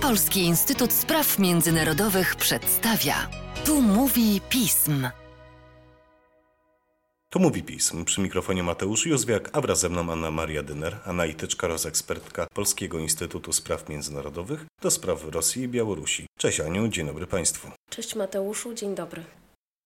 Polski Instytut Spraw Międzynarodowych przedstawia. Tu mówi pism. Tu mówi pism. Przy mikrofonie Mateusz Józwiak, a wraz ze mną Anna Maria Dyner, analityczka oraz ekspertka Polskiego Instytutu Spraw Międzynarodowych do spraw Rosji i Białorusi. Cześć Aniu, dzień dobry Państwu. Cześć Mateuszu, dzień dobry.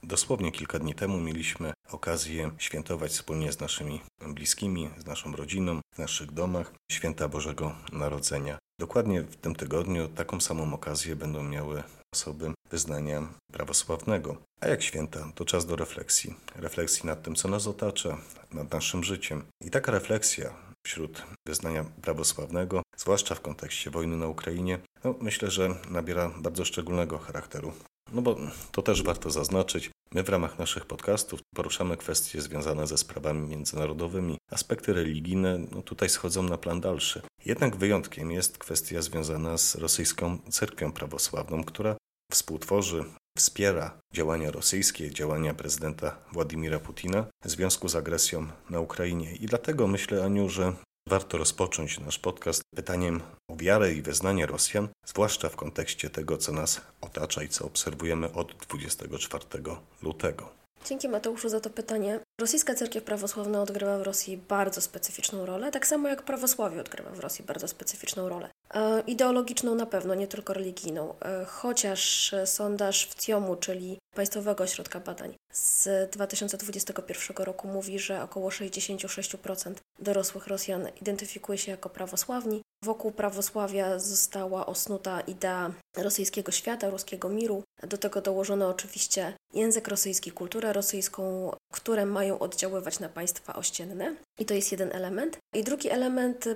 Dosłownie kilka dni temu mieliśmy okazję świętować wspólnie z naszymi bliskimi, z naszą rodziną, w naszych domach święta Bożego Narodzenia. Dokładnie w tym tygodniu taką samą okazję będą miały osoby wyznania prawosławnego. A jak święta, to czas do refleksji. Refleksji nad tym, co nas otacza, nad naszym życiem. I taka refleksja wśród wyznania prawosławnego, zwłaszcza w kontekście wojny na Ukrainie, no, myślę, że nabiera bardzo szczególnego charakteru. No bo to też warto zaznaczyć. My w ramach naszych podcastów poruszamy kwestie związane ze sprawami międzynarodowymi. Aspekty religijne no, tutaj schodzą na plan dalszy. Jednak wyjątkiem jest kwestia związana z rosyjską cerkwią prawosławną, która współtworzy, wspiera działania rosyjskie, działania prezydenta Władimira Putina w związku z agresją na Ukrainie. I dlatego myślę, Aniu, że Warto rozpocząć nasz podcast pytaniem o wiarę i wyznanie Rosjan, zwłaszcza w kontekście tego, co nas otacza i co obserwujemy od 24 lutego. Dzięki Mateuszu za to pytanie. Rosyjska cerkiew prawosławna odgrywa w Rosji bardzo specyficzną rolę, tak samo jak prawosławie odgrywa w Rosji bardzo specyficzną rolę. E, ideologiczną na pewno, nie tylko religijną. E, chociaż sondaż w CIOMU, czyli Państwowego Ośrodka Badań z 2021 roku mówi, że około 66% dorosłych Rosjan identyfikuje się jako prawosławni. Wokół prawosławia została osnuta idea rosyjskiego świata, ruskiego miru. Do tego dołożono oczywiście język rosyjski, kulturę rosyjską, które mają oddziaływać na państwa ościenne. I to jest jeden element. I drugi element,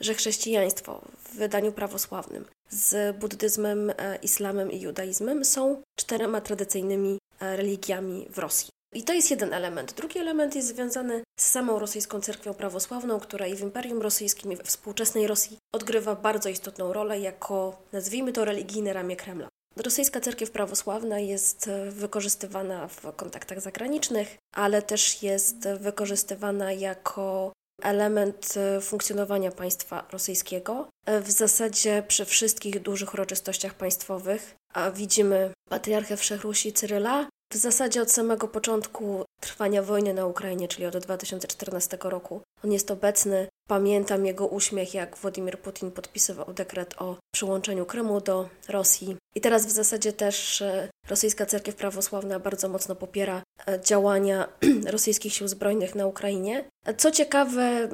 że chrześcijaństwo w wydaniu prawosławnym z buddyzmem, e, islamem i judaizmem są czterema tradycyjnymi e, religiami w Rosji. I to jest jeden element. Drugi element jest związany z samą rosyjską cerkwią prawosławną, która i w Imperium Rosyjskim, i we współczesnej Rosji odgrywa bardzo istotną rolę jako, nazwijmy to, religijne ramię Kremla. Rosyjska cerkiew prawosławna jest e, wykorzystywana w kontaktach zagranicznych, ale też jest wykorzystywana jako element e, funkcjonowania państwa rosyjskiego. E, w zasadzie przy wszystkich dużych uroczystościach państwowych widzimy patriarchę Wszechrusi Cyryla, w zasadzie od samego początku trwania wojny na Ukrainie, czyli od 2014 roku. On jest obecny. Pamiętam jego uśmiech, jak Władimir Putin podpisywał dekret o przyłączeniu Krymu do Rosji. I teraz w zasadzie też e, rosyjska cerkiew prawosławna bardzo mocno popiera e, działania rosyjskich sił zbrojnych na Ukrainie. Co ciekawe,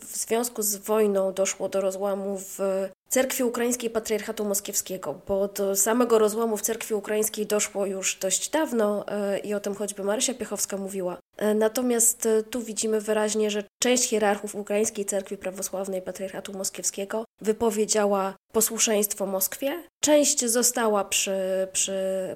w związku z wojną doszło do rozłamu w cerkwi ukraińskiej Patriarchatu Moskiewskiego, bo do samego rozłamu w cerkwi ukraińskiej doszło już dość dawno e, i o tym choćby Marysia Piechowska mówiła. Natomiast tu widzimy wyraźnie, że część hierarchów ukraińskiej cerkwi prawosławnej Patriarchatu Moskiewskiego wypowiedziała posłuszeństwo Moskwie, część została przy, przy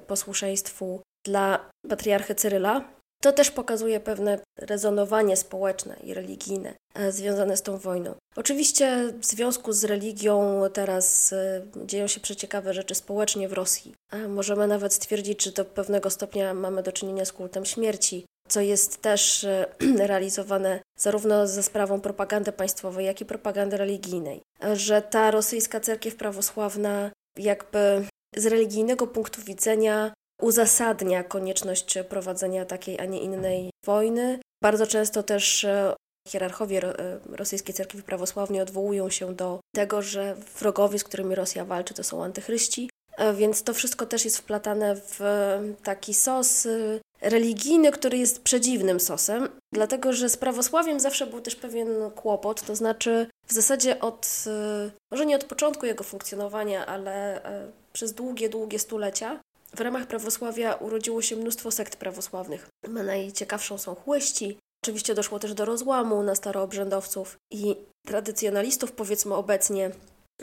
posłuszeństwu dla patriarchy Cyryla. To też pokazuje pewne rezonowanie społeczne i religijne e, związane z tą wojną. Oczywiście w związku z religią teraz e, dzieją się przeciekawe rzeczy społecznie w Rosji. Możemy nawet stwierdzić, że do pewnego stopnia mamy do czynienia z kultem śmierci, co jest też e, realizowane zarówno ze sprawą propagandy państwowej, jak i propagandy religijnej. Że ta rosyjska cerkiew prawosławna jakby z religijnego punktu widzenia uzasadnia konieczność prowadzenia takiej, a nie innej wojny. Bardzo często też e, hierarchowie e, rosyjskiej cerkwi prawosławnej odwołują się do tego, że wrogowie, z którymi Rosja walczy, to są antychryści. Więc to wszystko też jest wplatane w taki sos religijny, który jest przedziwnym sosem, dlatego że z prawosławiem zawsze był też pewien kłopot, to znaczy w zasadzie od, e, może nie od początku jego funkcjonowania, ale e, przez długie, długie stulecia w ramach prawosławia urodziło się mnóstwo sekt prawosławnych. Najciekawszą są chłyści. Oczywiście doszło też do rozłamu na staroobrzędowców i tradycjonalistów, powiedzmy obecnie.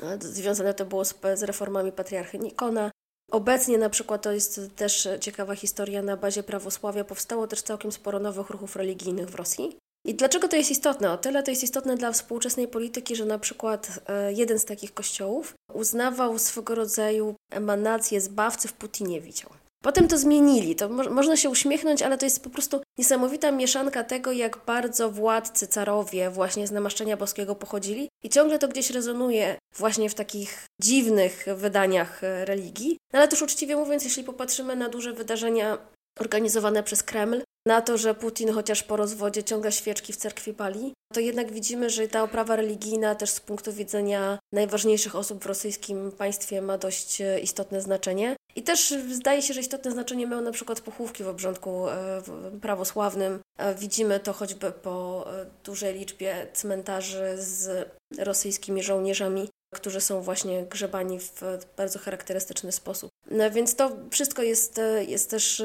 E, związane to było z, z reformami patriarchy Nikona. Obecnie na przykład to jest też ciekawa historia, na bazie prawosławia powstało też całkiem sporo nowych ruchów religijnych w Rosji. I dlaczego to jest istotne? O tyle to jest istotne dla współczesnej polityki, że na przykład e, jeden z takich kościołów uznawał swego rodzaju emanację zbawcy w Putinie widział. Potem to zmienili. To mo można się uśmiechnąć, ale to jest po prostu niesamowita mieszanka tego, jak bardzo władcy, carowie właśnie z namaszczenia boskiego pochodzili i ciągle to gdzieś rezonuje właśnie w takich dziwnych wydaniach e, religii. No ale też uczciwie mówiąc, jeśli popatrzymy na duże wydarzenia organizowane przez Kreml, na to, że Putin chociaż po rozwodzie ciąga świeczki w cerkwi pali, to jednak widzimy, że ta oprawa religijna też z punktu widzenia najważniejszych osób w rosyjskim państwie ma dość e, istotne znaczenie. I też zdaje się, że istotne znaczenie mają na przykład pochówki w obrządku e, prawosławnym. E, widzimy to choćby po dużej liczbie cmentarzy z rosyjskimi żołnierzami, którzy są właśnie grzebani w bardzo charakterystyczny sposób. No więc to wszystko jest, jest też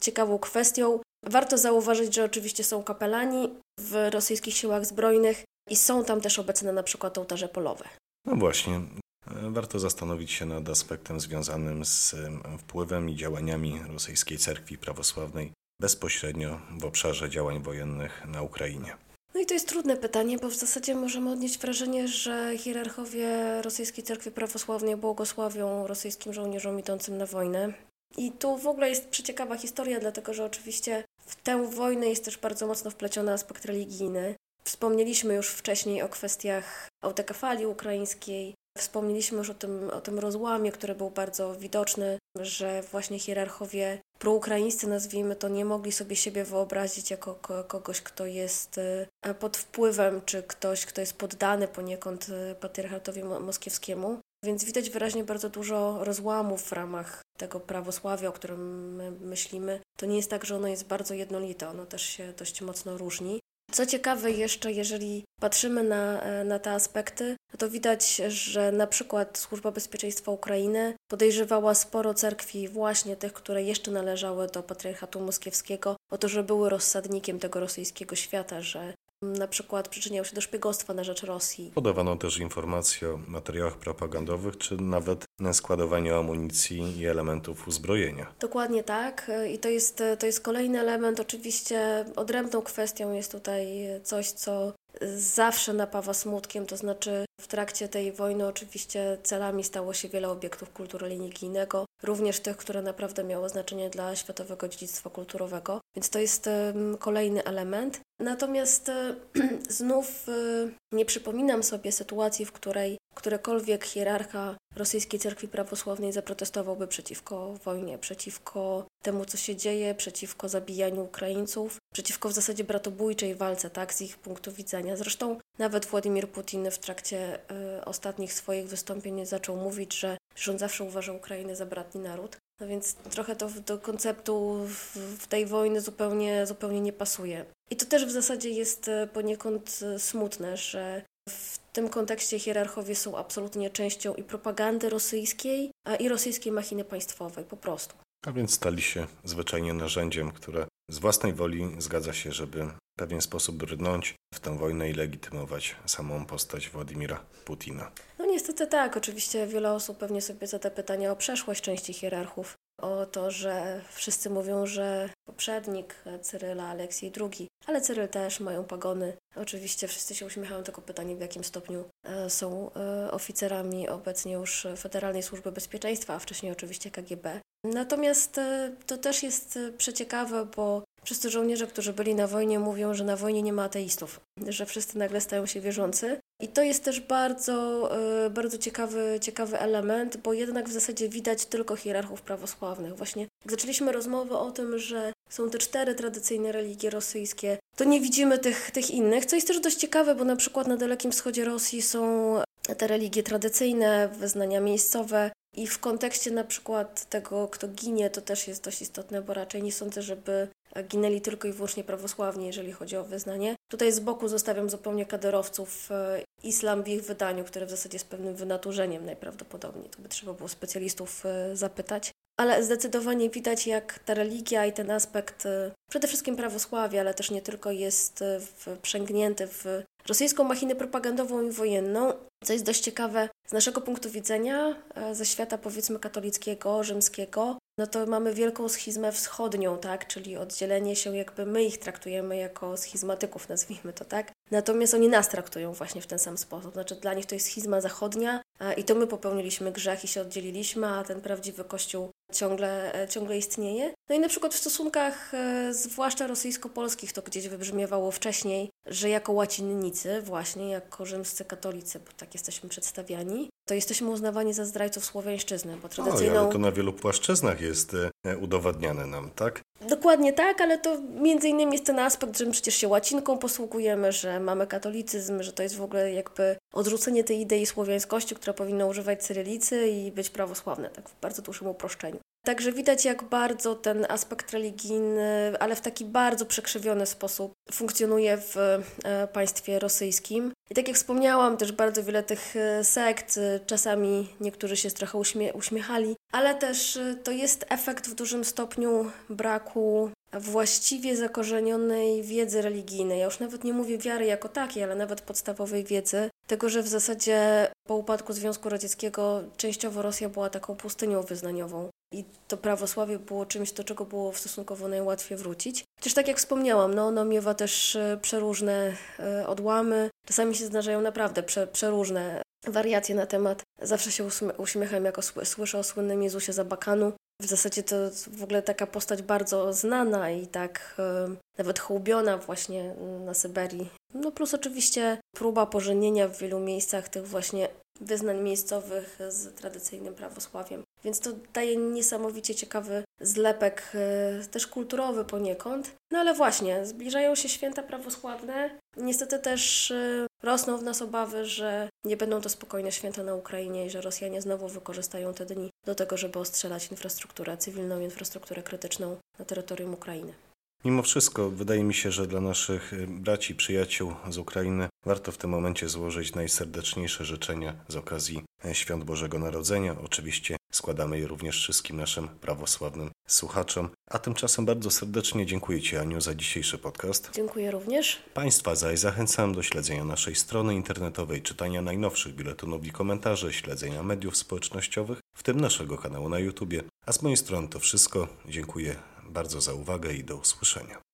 ciekawą kwestią. Warto zauważyć, że oczywiście są kapelani w rosyjskich siłach zbrojnych i są tam też obecne na przykład ołtarze polowe. No właśnie. Warto zastanowić się nad aspektem związanym z wpływem i działaniami rosyjskiej cerkwi prawosławnej bezpośrednio w obszarze działań wojennych na Ukrainie. No i to jest trudne pytanie, bo w zasadzie możemy odnieść wrażenie, że hierarchowie rosyjskiej cerkwi prawosławnej błogosławią rosyjskim żołnierzom idącym na wojnę. I tu w ogóle jest przeciekawa historia, dlatego że oczywiście w tę wojnę jest też bardzo mocno wpleciony aspekt religijny. Wspomnieliśmy już wcześniej o kwestiach autokefalii ukraińskiej, Wspomnieliśmy już o tym, o tym rozłamie, który był bardzo widoczny, że właśnie hierarchowie proukraińscy, nazwijmy to, nie mogli sobie siebie wyobrazić jako kogoś, kto jest e, pod wpływem, czy ktoś, kto jest poddany poniekąd e, patriarchatowi moskiewskiemu. Więc widać wyraźnie bardzo dużo rozłamów w ramach tego prawosławia, o którym my myślimy. To nie jest tak, że ono jest bardzo jednolite, ono też się dość mocno różni. Co ciekawe jeszcze, jeżeli patrzymy na, e, na te aspekty, to widać, że na przykład Służba Bezpieczeństwa Ukrainy podejrzewała sporo cerkwi, właśnie tych, które jeszcze należały do patriarchatu moskiewskiego, o to, że były rozsadnikiem tego rosyjskiego świata, że na przykład przyczyniał się do szpiegostwa na rzecz Rosji. Podawano też informacje o materiałach propagandowych, czy nawet składowaniu amunicji i elementów uzbrojenia. Dokładnie tak. I to jest, to jest kolejny element. Oczywiście odrębną kwestią jest tutaj coś, co zawsze napawa smutkiem, to znaczy w trakcie tej wojny oczywiście celami stało się wiele obiektów kultury religijnego, również tych, które naprawdę miały znaczenie dla światowego dziedzictwa kulturowego, więc to jest kolejny element. Natomiast e, znów e, nie przypominam sobie sytuacji, w której którekolwiek hierarcha rosyjskiej cerkwi prawosławnej zaprotestowałby przeciwko wojnie, przeciwko temu, co się dzieje, przeciwko zabijaniu Ukraińców, przeciwko w zasadzie bratobójczej walce, tak, z ich punktu widzenia. Zresztą nawet Władimir Putin w trakcie y, ostatnich swoich wystąpień zaczął mówić, że, on zawsze uważał Ukrainę za bratni naród. No więc trochę to do konceptu w, w tej wojny zupełnie, zupełnie nie pasuje. I to też w zasadzie jest e, poniekąd e, smutne, że w tym kontekście hierarchowie są absolutnie częścią i propagandy rosyjskiej, a i rosyjskiej machiny państwowej, po prostu. A więc stali się zwyczajnie narzędziem, które z własnej woli zgadza się, żeby w pewien sposób brnąć w tę wojnę i legitymować samą postać Władimira Putina. No niestety tak. Oczywiście wiele osób pewnie sobie zada pytania o przeszłość części hierarchów o to, że wszyscy mówią, że poprzednik Cyryla, Aleksiej II, ale Cyryl też mają pagony. Oczywiście wszyscy się uśmiechają tylko pytanie, w jakim stopniu e, są e, oficerami obecnie już Federalnej Służby Bezpieczeństwa, a wcześniej oczywiście KGB. Natomiast e, to też jest przeciekawe, bo Wszyscy żołnierze, którzy byli na wojnie, mówią, że na wojnie nie ma ateistów, że wszyscy nagle stają się wierzący. I to jest też bardzo, e, bardzo ciekawy, ciekawy element, bo jednak w zasadzie widać tylko hierarchów prawosławnych. Właśnie jak zaczęliśmy rozmowę o tym, że są te cztery tradycyjne religie rosyjskie, to nie widzimy tych, tych innych, co jest też dość ciekawe, bo na przykład na Dalekim Wschodzie Rosji są te religie tradycyjne, wyznania miejscowe, i w kontekście na przykład tego, kto ginie, to też jest dość istotne, bo raczej nie sądzę, żeby ginęli tylko i wyłącznie prawosławni, jeżeli chodzi o wyznanie. Tutaj z boku zostawiam zupełnie kaderowców e, islam w ich wydaniu, które w zasadzie jest pewnym wynaturzeniem najprawdopodobniej. To by trzeba było specjalistów e, zapytać. Ale zdecydowanie widać, jak ta religia i ten aspekt, e, przede wszystkim prawosławia, ale też nie tylko, jest wprzęgnięty w rosyjską machinę propagandową i wojenną. Co jest dość ciekawe, Z naszego punktu widzenia, e, ze świata powiedzmy katolickiego, rzymskiego, no to mamy wielką schizmę wschodnią, tak? Czyli oddzielenie się, jakby my ich traktujemy jako schizmatyków, nazwijmy to tak. Natomiast oni nas traktują właśnie w ten sam sposób. Znaczy dla nich to jest schizma zachodnia i to my popełniliśmy grzech i się oddzieliliśmy, a ten prawdziwy Kościół ciągle, e, ciągle istnieje. No i na przykład w stosunkach, e, zwłaszcza rosyjsko-polskich, to gdzieś wybrzmiewało wcześniej, że jako łacinnicy, właśnie jako rzymscy katolicy, bo tak jesteśmy przedstawiani, to jesteśmy uznawani za zdrajców słowiańszczyzny, bo tradycyjną... Oj, ale to na wielu płaszczyznach jest e, udowadniane nam, tak? Dokładnie tak, ale to między innymi jest ten aspekt, że my przecież się łacinką posługujemy, że mamy katolicyzm, że to jest w ogóle jakby odrzucenie tej idei słowiańskości, która powinna używać cyrylicy i być prawosławne, tak w bardzo dużym uproszczeniu. Także widać, jak bardzo ten aspekt religijny, ale w taki bardzo przekrzywiony sposób funkcjonuje w e, państwie rosyjskim. I tak jak wspomniałam, też bardzo wiele tych e, sekt, e, czasami niektórzy się trochę uśmie uśmiechali, ale też to jest efekt w dużym stopniu braku właściwie zakorzenionej wiedzy religijnej. Ja już nawet nie mówię wiary jako takiej, ale nawet podstawowej wiedzy. Tego, że w zasadzie po upadku Związku Radzieckiego częściowo Rosja była taką pustynią wyznaniową. I to prawosławie było czymś, do czego było stosunkowo najłatwiej wrócić. Chociaż tak jak wspomniałam, no, ono miewa też e, przeróżne e, odłamy. Czasami się zdarzają naprawdę prze, przeróżne wariacje na temat. Zawsze się uśmiecham, jak słyszę o słynnym Jezusie Zabakanu, w zasadzie to w ogóle taka postać bardzo znana i tak e, nawet hołubiona właśnie na Syberii. No plus oczywiście próba pożenienia w wielu miejscach tych właśnie wyznań miejscowych z tradycyjnym prawosławiem. Więc to daje niesamowicie ciekawy zlepek, e, też kulturowy poniekąd. No ale właśnie, zbliżają się święta prawosławne. Niestety też e, rosną w nas obawy, że nie będą to spokojne święta na Ukrainie i że Rosjanie znowu wykorzystają te dni do tego, żeby ostrzelać infrastrukturę, cywilną infrastrukturę krytyczną na terytorium Ukrainy. Mimo wszystko, wydaje mi się, że dla naszych y, braci, przyjaciół z Ukrainy warto w tym momencie złożyć najserdeczniejsze życzenia z okazji e, Świąt Bożego Narodzenia. Oczywiście składamy je również wszystkim naszym prawosławnym słuchaczom. A tymczasem bardzo serdecznie dziękuję Ci, Aniu, za dzisiejszy podcast. Dziękuję również. Państwa zaś zachęcam do śledzenia naszej strony internetowej, czytania najnowszych biuletynów i komentarzy, śledzenia mediów społecznościowych, w tym naszego kanału na YouTube. A z mojej strony to wszystko. Dziękuję bardzo za uwagę i do usłyszenia.